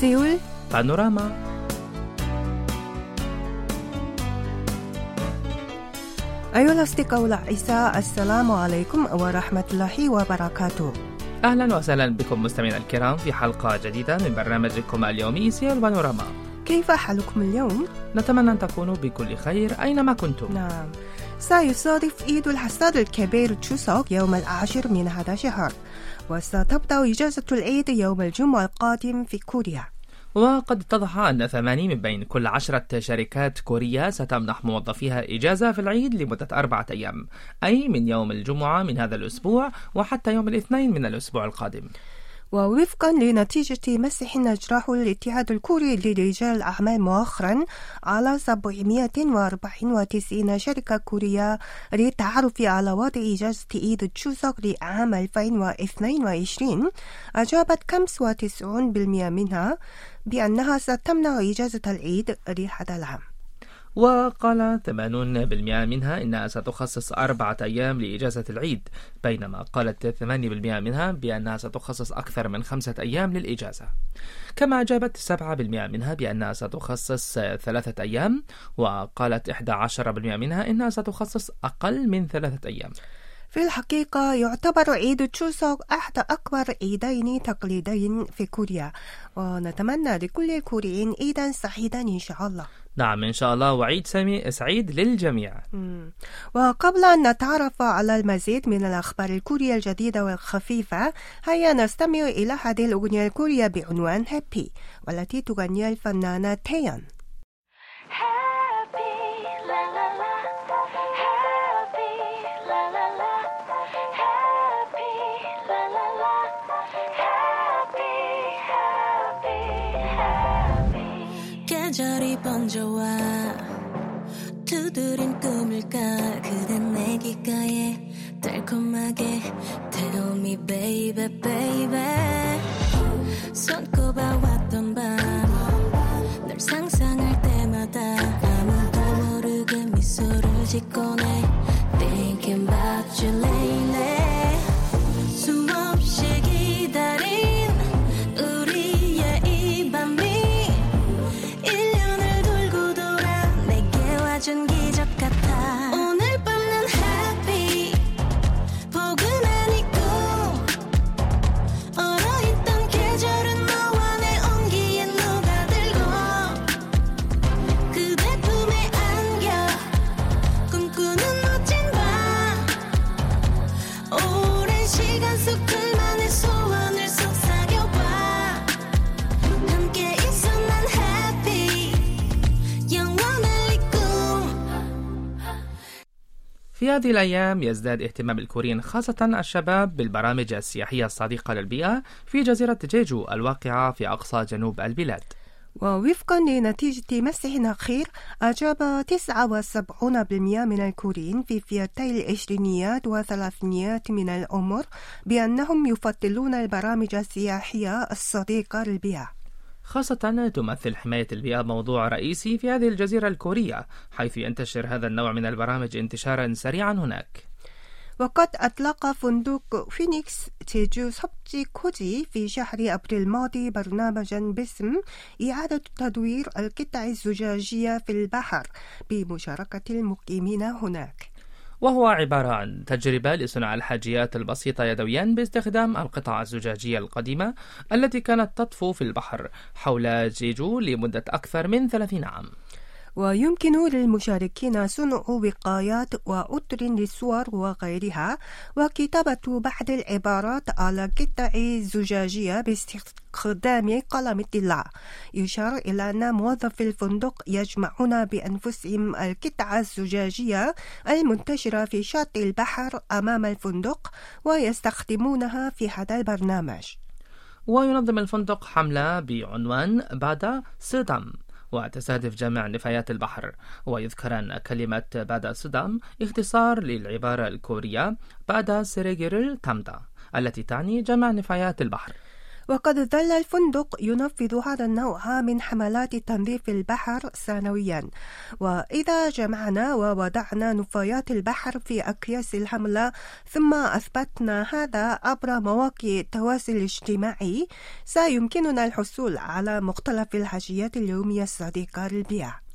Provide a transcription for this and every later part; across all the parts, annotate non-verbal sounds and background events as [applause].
سيول. بانوراما. أيها الأصدقاء الأعزاء السلام عليكم ورحمة الله وبركاته. أهلا وسهلا بكم مستمعينا الكرام في حلقة جديدة من برنامجكم اليومي سيول بانوراما. كيف حالكم اليوم؟ نتمنى أن تكونوا بكل خير أينما كنتم. نعم. سيصادف عيد الحصاد الكبير تشوسوك يوم العاشر من هذا الشهر وستبدأ إجازة العيد يوم الجمعة القادم في كوريا. وقد اتضح أن ثماني من بين كل عشرة شركات كورية ستمنح موظفيها إجازة في العيد لمدة أربعة أيام أي من يوم الجمعة من هذا الأسبوع وحتى يوم الاثنين من الأسبوع القادم. ووفقا لنتيجة مسح أجراه الاتحاد الكوري لرجال الأعمال مؤخرا على 794 شركة كورية للتعرف على وضع إجازة عيد التشوسوك لعام 2022 أجابت 95% منها. بأنها ستمنع إجازة العيد لهذا العام. وقال 80% منها إنها ستخصص أربعة أيام لإجازة العيد بينما قالت 8% منها بأنها ستخصص أكثر من خمسة أيام للإجازة. كما أجابت 7% منها بأنها ستخصص ثلاثة أيام وقالت 11% منها إنها ستخصص أقل من ثلاثة أيام. في الحقيقة يعتبر عيد تشوسوك أحد أكبر عيدين تقليديين في كوريا. ونتمنى لكل الكوريين عيدا سعيدا إن شاء الله. نعم إن شاء الله. وعيد سامي سعيد للجميع. وقبل أن نتعرف على المزيد من الأخبار الكورية الجديدة والخفيفة هيا نستمع إلى هذه الأغنية الكورية بعنوان هابي والتي تغنيها الفنانة تيان 달콤하게. Tell me baby baby. 손꼽아 왔던 밤널 상상할 때마다 아무도 모르게 미소를 짓곤 해 في هذه الأيام يزداد اهتمام الكوريين خاصة الشباب بالبرامج السياحية الصديقة للبيئة في جزيرة جيجو الواقعة في أقصى جنوب البلاد. ووفقا لنتيجة مسح أخير أجاب 79% من الكوريين في فئتي العشرينيات وثلاثينيات من العمر بأنهم يفضلون البرامج السياحية الصديقة للبيئة. خاصة تمثل حماية البيئة موضوع رئيسي في هذه الجزيرة الكورية حيث ينتشر هذا النوع من البرامج انتشارا سريعا هناك وقد أطلق فندق فينيكس 제주 섭지 코지 في شهر أبريل الماضي برنامجا باسم إعادة تدوير القطع الزجاجية في البحر بمشاركة المقيمين هناك وهو عبارة عن تجربة لصنع الحاجيات البسيطة يدويا باستخدام القطع الزجاجية القديمة التي كانت تطفو في البحر حول جيجو لمدة أكثر من 30 عام. ويمكن للمشاركين صنع وقايات وأطر للصور وغيرها وكتابة بعض العبارات على قطع زجاجية باستخدام قلم الطلاء يشار إلى أن موظفي الفندق يجمعون بأنفسهم القطع الزجاجية المنتشرة في شاطئ البحر أمام الفندق ويستخدمونها في هذا البرنامج. وينظم الفندق حملة بعنوان بادا سدام وتستهدف جميع نفايات البحر. ويذكر أن كلمة بادا سدام اختصار للعبارة الكورية بادا سيريجيرل تامدا التي تعني جمع نفايات البحر. وقد ظل الفندق ينفذ هذا النوع من حملات تنظيف البحر سنويا. وإذا جمعنا ووضعنا نفايات البحر في أكياس الحملة ثم أثبتنا هذا عبر مواقع التواصل الاجتماعي سيمكننا الحصول على مختلف الحاجيات اليومية الصديقة للبيئة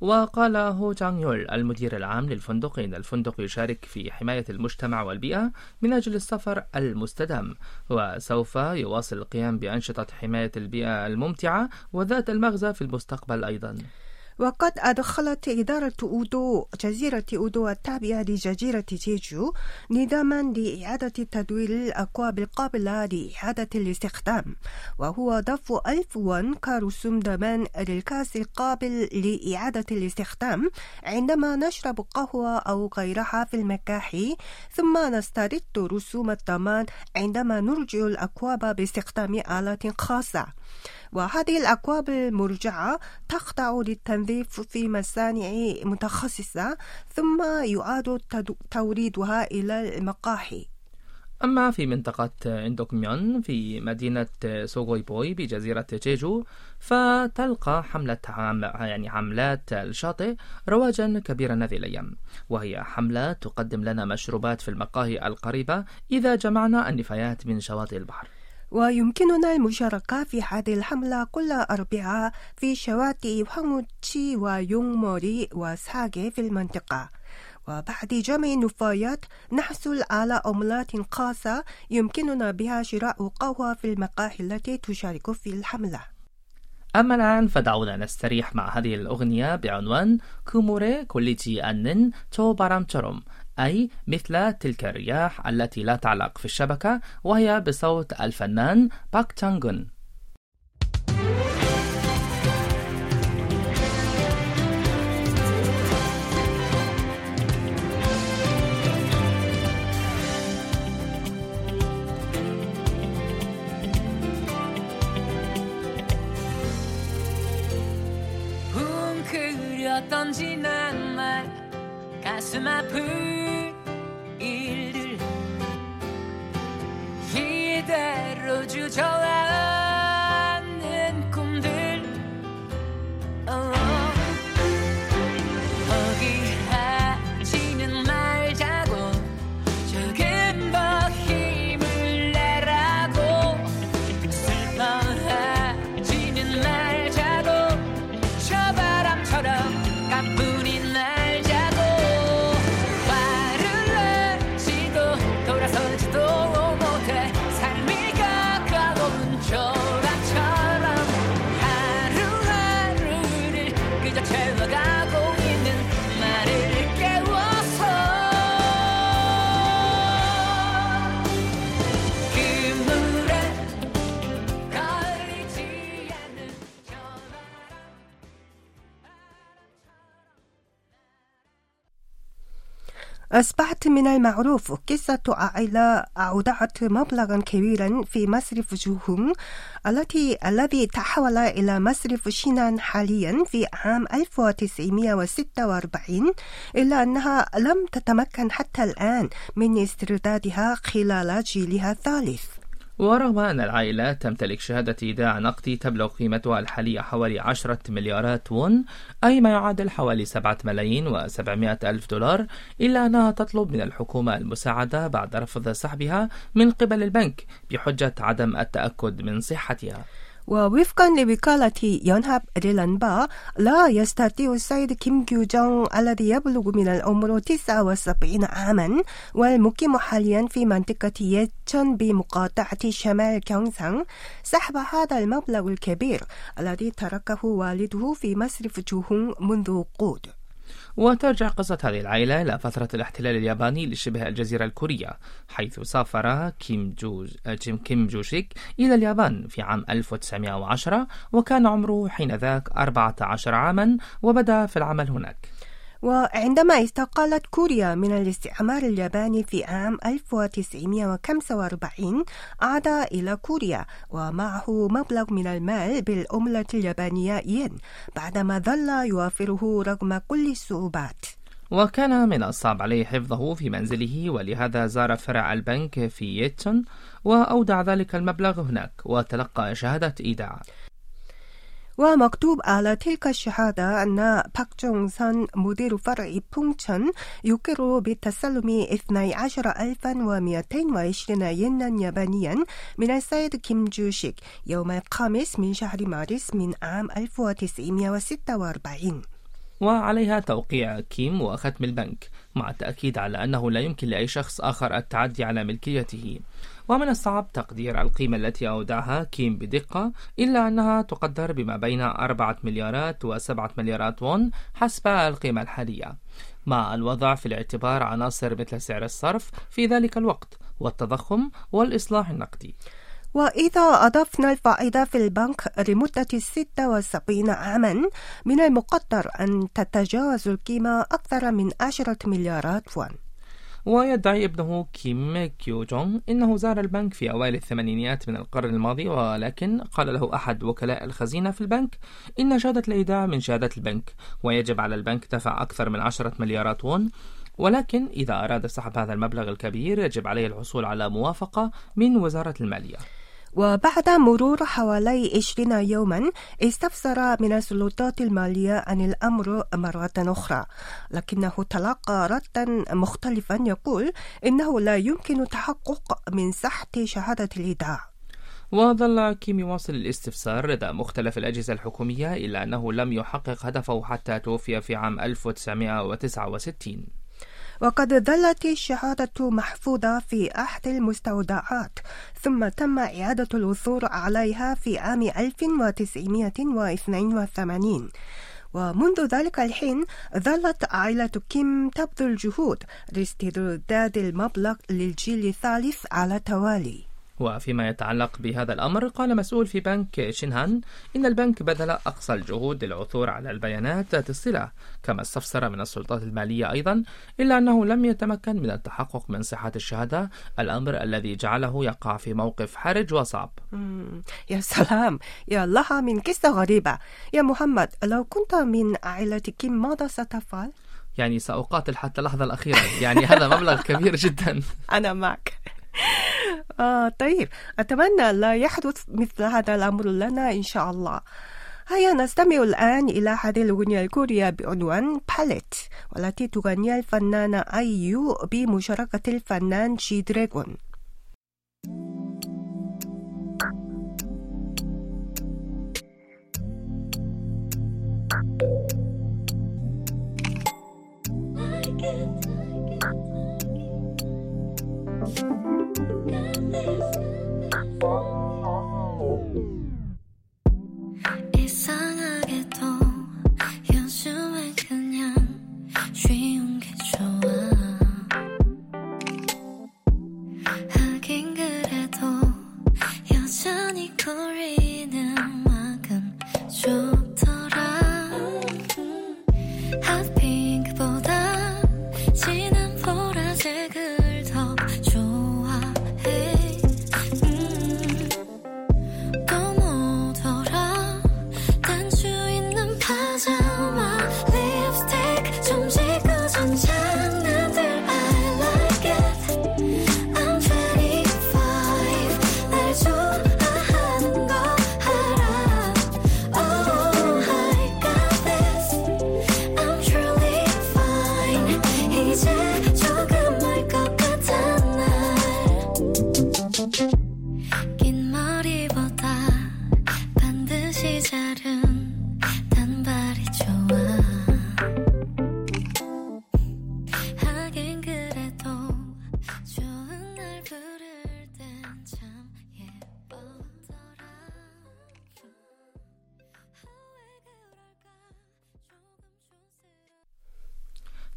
وقال هو جانغ يول المدير العام للفندق إن الفندق يشارك في حماية المجتمع والبيئة من أجل السفر المستدام وسوف يواصل القيام بأنشطة حماية البيئة الممتعة وذات المغزى في المستقبل أيضا. وقد أدخلت إدارة أودو جزيرة أودو التابعة لجزيرة جيجو نظاما لإعادة تدوير الأكواب القابلة لإعادة الاستخدام وهو دفع ألف وون كرسوم ضمان للكأس القابل لإعادة الاستخدام عندما نشرب قهوة أو غيرها في المكاحي ثم نسترد رسوم الضمان عندما نرجع الأكواب باستخدام آلة خاصة. وهذه الأكواب المرجعة تخضع للتنظيف في مصانع متخصصة ثم يعاد توريدها إلى المقاهي أما في منطقة إندوكميون في مدينة سوغوي بوي بجزيرة جيجو فتلقى حملة عم يعني حملات الشاطئ رواجا كبيرا هذه الأيام. وهي حملة تقدم لنا مشروبات في المقاهي القريبة إذا جمعنا النفايات من شواطئ البحر. ويمكننا المشاركة في هذه الحملة كل أربعاء في شواطئ 황우치 ويونغموري وساغي في المنطقة وبعد جمع النفايات نحصل على عملات خاصة يمكننا بها شراء قهوة في المقاهي التي تشارك في الحملة أما الآن فدعونا نستريح مع هذه الأغنية بعنوان كوموري كوليجي أنن تو بارامتروم أي مثل تلك الرياح التي لا تعلق في الشبكة وهي بصوت الفنان باك تانغون 웅크렸던 지난날 가슴 아픈 أصبحت من المعروف. قصة عائلة أودعت مبلغا كبيرا في مصرف جوهون التي الذي تحول إلى مصرف شينان حاليا في عام 1946 إلا أنها لم تتمكن حتى الآن من استردادها خلال جيلها الثالث. ورغم أن العائلة تمتلك شهادة إيداع نقدي تبلغ قيمتها الحالية حوالي 10 مليارات وون أي ما يعادل حوالي 7 ملايين و700 ألف دولار إلا أنها تطلب من الحكومة المساعدة بعد رفض سحبها من قبل البنك بحجة عدم التأكد من صحتها. ووفقا لوكالة ينهب ريلانبا لا يستطيع السيد كيم جوجong الذي يبلغ من العمر 79 عاما والمقيم حاليا في منطقة يتشن بمقاطعة شمال كيونسان سحب هذا المبلغ الكبير الذي تركه والده في مصرف جوهون منذ عقود وترجع قصة هذه العائلة إلى فترة الاحتلال الياباني لشبه الجزيرة الكورية حيث سافر كيم جو جيم كيم جوشيك إلى اليابان في عام 1910 وكان عمره حينذاك 14 عاما وبدأ في العمل هناك. وعندما استقلت كوريا من الاستعمار الياباني في عام 1945 عاد إلى كوريا ومعه مبلغ من المال بالعملة اليابانية ين بعدما ظل يوفره رغم كل الصعوبات. وكان من الصعب عليه حفظه في منزله ولهذا زار فرع البنك في ييتسون وأودع ذلك المبلغ هناك وتلقى شهادة إيداع. ومكتوب على تلك الشهادة أن باك جونغ سن مدير فرع بونغشن يقر بتسلم 12220 ينا يابانيا من السيد كيم جوشيك يوم الخامس من شهر مارس من عام 1946 وعليها توقيع كيم وختم البنك مع التأكيد على أنه لا يمكن لأي شخص آخر التعدي على ملكيته. ومن الصعب تقدير القيمة التي أودعها كيم بدقة إلا أنها تقدر بما بين أربعة مليارات وسبعة مليارات وون حسب القيمة الحالية. مع الوضع في الاعتبار عناصر مثل سعر الصرف في ذلك الوقت والتضخم والإصلاح النقدي. وإذا أضفنا الفائدة في البنك لمدة 76 عاما من المقدر أن تتجاوز القيمة أكثر من 10 مليارات وون ويدعي ابنه كيم كيو جونغ إنه زار البنك في أوائل الثمانينيات من القرن الماضي ولكن قال له أحد وكلاء الخزينة في البنك إن شهادة الإيداع من شهادات البنك ويجب على البنك دفع أكثر من عشرة مليارات وون ولكن إذا أراد سحب هذا المبلغ الكبير يجب عليه الحصول على موافقة من وزارة المالية. وبعد مرور حوالي 20 يوما استفسر من السلطات المالية عن الأمر مرة أخرى. لكنه تلقى ردا مختلفا يقول إنه لا يمكن تحقق من سحب شهادة الإيداع. وظل كيم يواصل الاستفسار لدى مختلف الأجهزة الحكومية إلا أنه لم يحقق هدفه حتى توفي في عام 1969 وقد ظلت الشهادة محفوظة في أحد المستودعات ثم تم إعادة العثور عليها في عام 1982 ومنذ ذلك الحين ظلت عائلة كيم تبذل جهود لاسترداد المبلغ للجيل الثالث على توالي. وفيما يتعلق بهذا الأمر قال مسؤول في بنك شينهان إن البنك بذل أقصى الجهود للعثور على البيانات ذات الصلة كما استفسر من السلطات المالية أيضا إلا أنه لم يتمكن من التحقق من صحة الشهادة الأمر الذي جعله يقع في موقف حرج وصعب. يا سلام. يا لها من قصة غريبة. يا محمد لو كنت من عائلة كيم ماذا ستفعل؟ يعني سأقاتل حتى اللحظة الأخيرة. يعني هذا مبلغ كبير جدا. [laughs] أنا معك. آه طيب. أتمنى لا يحدث مثل هذا الأمر لنا إن شاء الله. هيا نستمع الآن إلى هذه الأغنية الكورية بعنوان 팔레트 والتي تغنيها الفنانة أيو بمشاركة الفنان جي دراغون 이상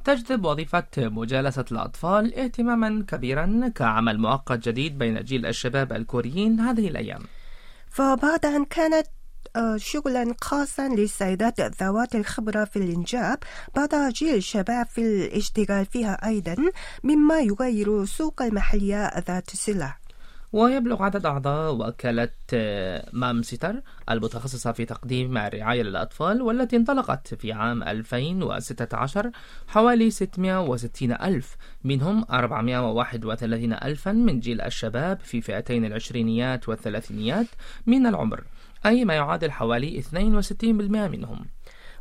تجذب وظيفة مجالسة الأطفال اهتماما كبيرا كعمل مؤقت جديد بين جيل الشباب الكوريين هذه الأيام. فبعد أن كانت آه، شغلا خاصا للسيدات ذوات الخبرة في الإنجاب بدأ جيل الشباب في الاشتغال فيها أيضا مما يغير سوق المحلية ذات السلع ويبلغ عدد أعضاء وكالة آه، مامستر المتخصصة في تقديم الرعاية للأطفال والتي انطلقت في عام 2016 حوالي 660 ألف منهم 431 ألفا من جيل الشباب في فئتين العشرينيات والثلاثينيات من العمر أي ما يعادل حوالي 62% منهم.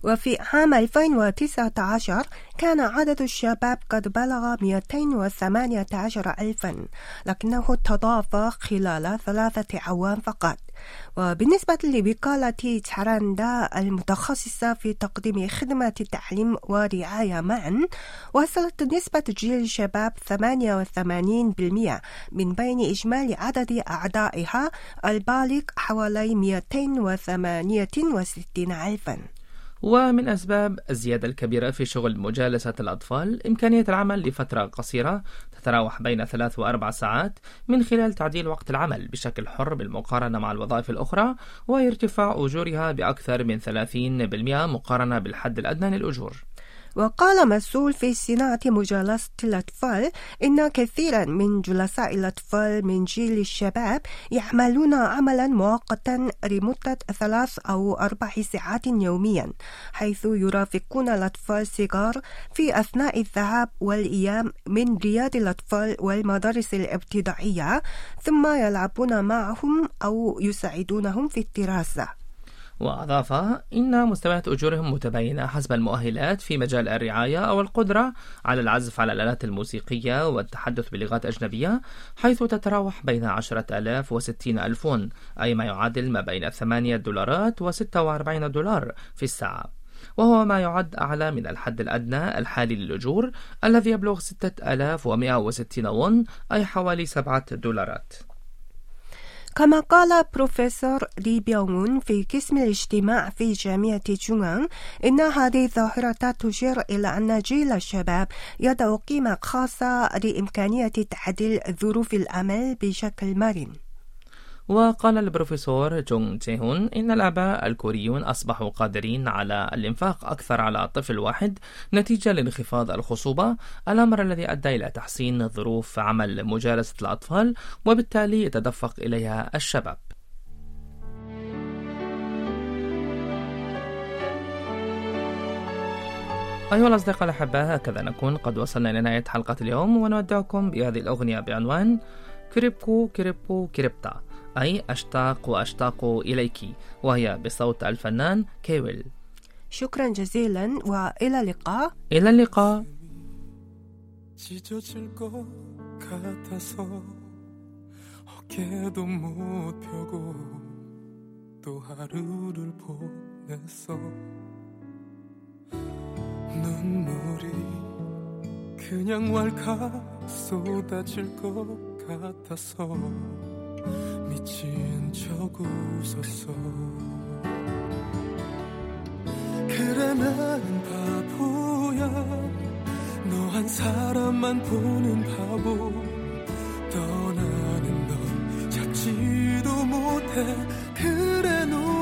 وفي عام 2019 كان عدد الشباب قد بلغ 218 ألفا لكنه تضاعف خلال ثلاثة أعوام فقط. وبالنسبة لوكالة تشاراندا المتخصصة في تقديم خدمة تعليم ورعاية معا وصلت نسبة جيل الشباب 88% من بين إجمالي عدد أعضائها البالغ حوالي 268 ألفا. ومن أسباب الزيادة الكبيرة في شغل مجالسة الأطفال إمكانية العمل لفترة قصيرة تتراوح بين ثلاث وأربع ساعات من خلال تعديل وقت العمل بشكل حر بالمقارنة مع الوظائف الأخرى وارتفاع أجورها بأكثر من 30% مقارنة بالحد الأدنى للأجور. وقال مسؤول في صناعة مجالسة الأطفال إن كثيرا من جلساء الأطفال من جيل الشباب يعملون عملا مؤقتا لمدة ثلاث أو أربع ساعات يوميا حيث يرافقون الأطفال الصغار في أثناء الذهاب والإيام من رياض الأطفال والمدارس الابتدائية ثم يلعبون معهم أو يساعدونهم في الدراسة. وأضاف إن مستويات أجورهم متباينة حسب المؤهلات في مجال الرعاية أو القدرة على العزف على الآلات الموسيقية والتحدث بلغات أجنبية حيث تتراوح بين عشرة ألاف وستين ألف ون أي ما يعادل ما بين ثمانية دولارات وستة وأربعين دولار في الساعة. وهو ما يعد أعلى من الحد الأدنى الحالي للأجور الذي يبلغ 6160 ون أي حوالي سبعة دولارات. كما قال بروفيسور لي بيونغون في قسم الاجتماع في جامعة جونغ إن هذه الظاهرة تشير إلى أن جيل الشباب يضع قيمة خاصة لإمكانية تعديل ظروف العمل بشكل مرن. وقال البروفيسور جونغ جيهون إن الآباء الكوريون أصبحوا قادرين على الإنفاق أكثر على طفل واحد نتيجة لانخفاض الخصوبة الأمر الذي أدى إلى تحسين ظروف عمل مجالسة الأطفال وبالتالي يتدفق إليها الشباب. أيها الأصدقاء الأحباء هكذا نكون قد وصلنا إلى نهاية حلقة اليوم ونودعكم بهذه الأغنية بعنوان كريبكو كريبكو كريبتا. أي أشتاق وأشتاق إليك وهي بصوت الفنان كيويل شكرا جزيلا وإلى اللقاء إلى اللقاء 찢어질 것 같아서 어깨도 못 펴고 또 하루를 보냈어 눈물이 그냥 왈칵 쏟아질 것 같아서 미친 척 웃었어. 그래 나는 바보야. 너 한 사람만 보는 바보. 떠나는 널 찾지도 못해. 그래 놓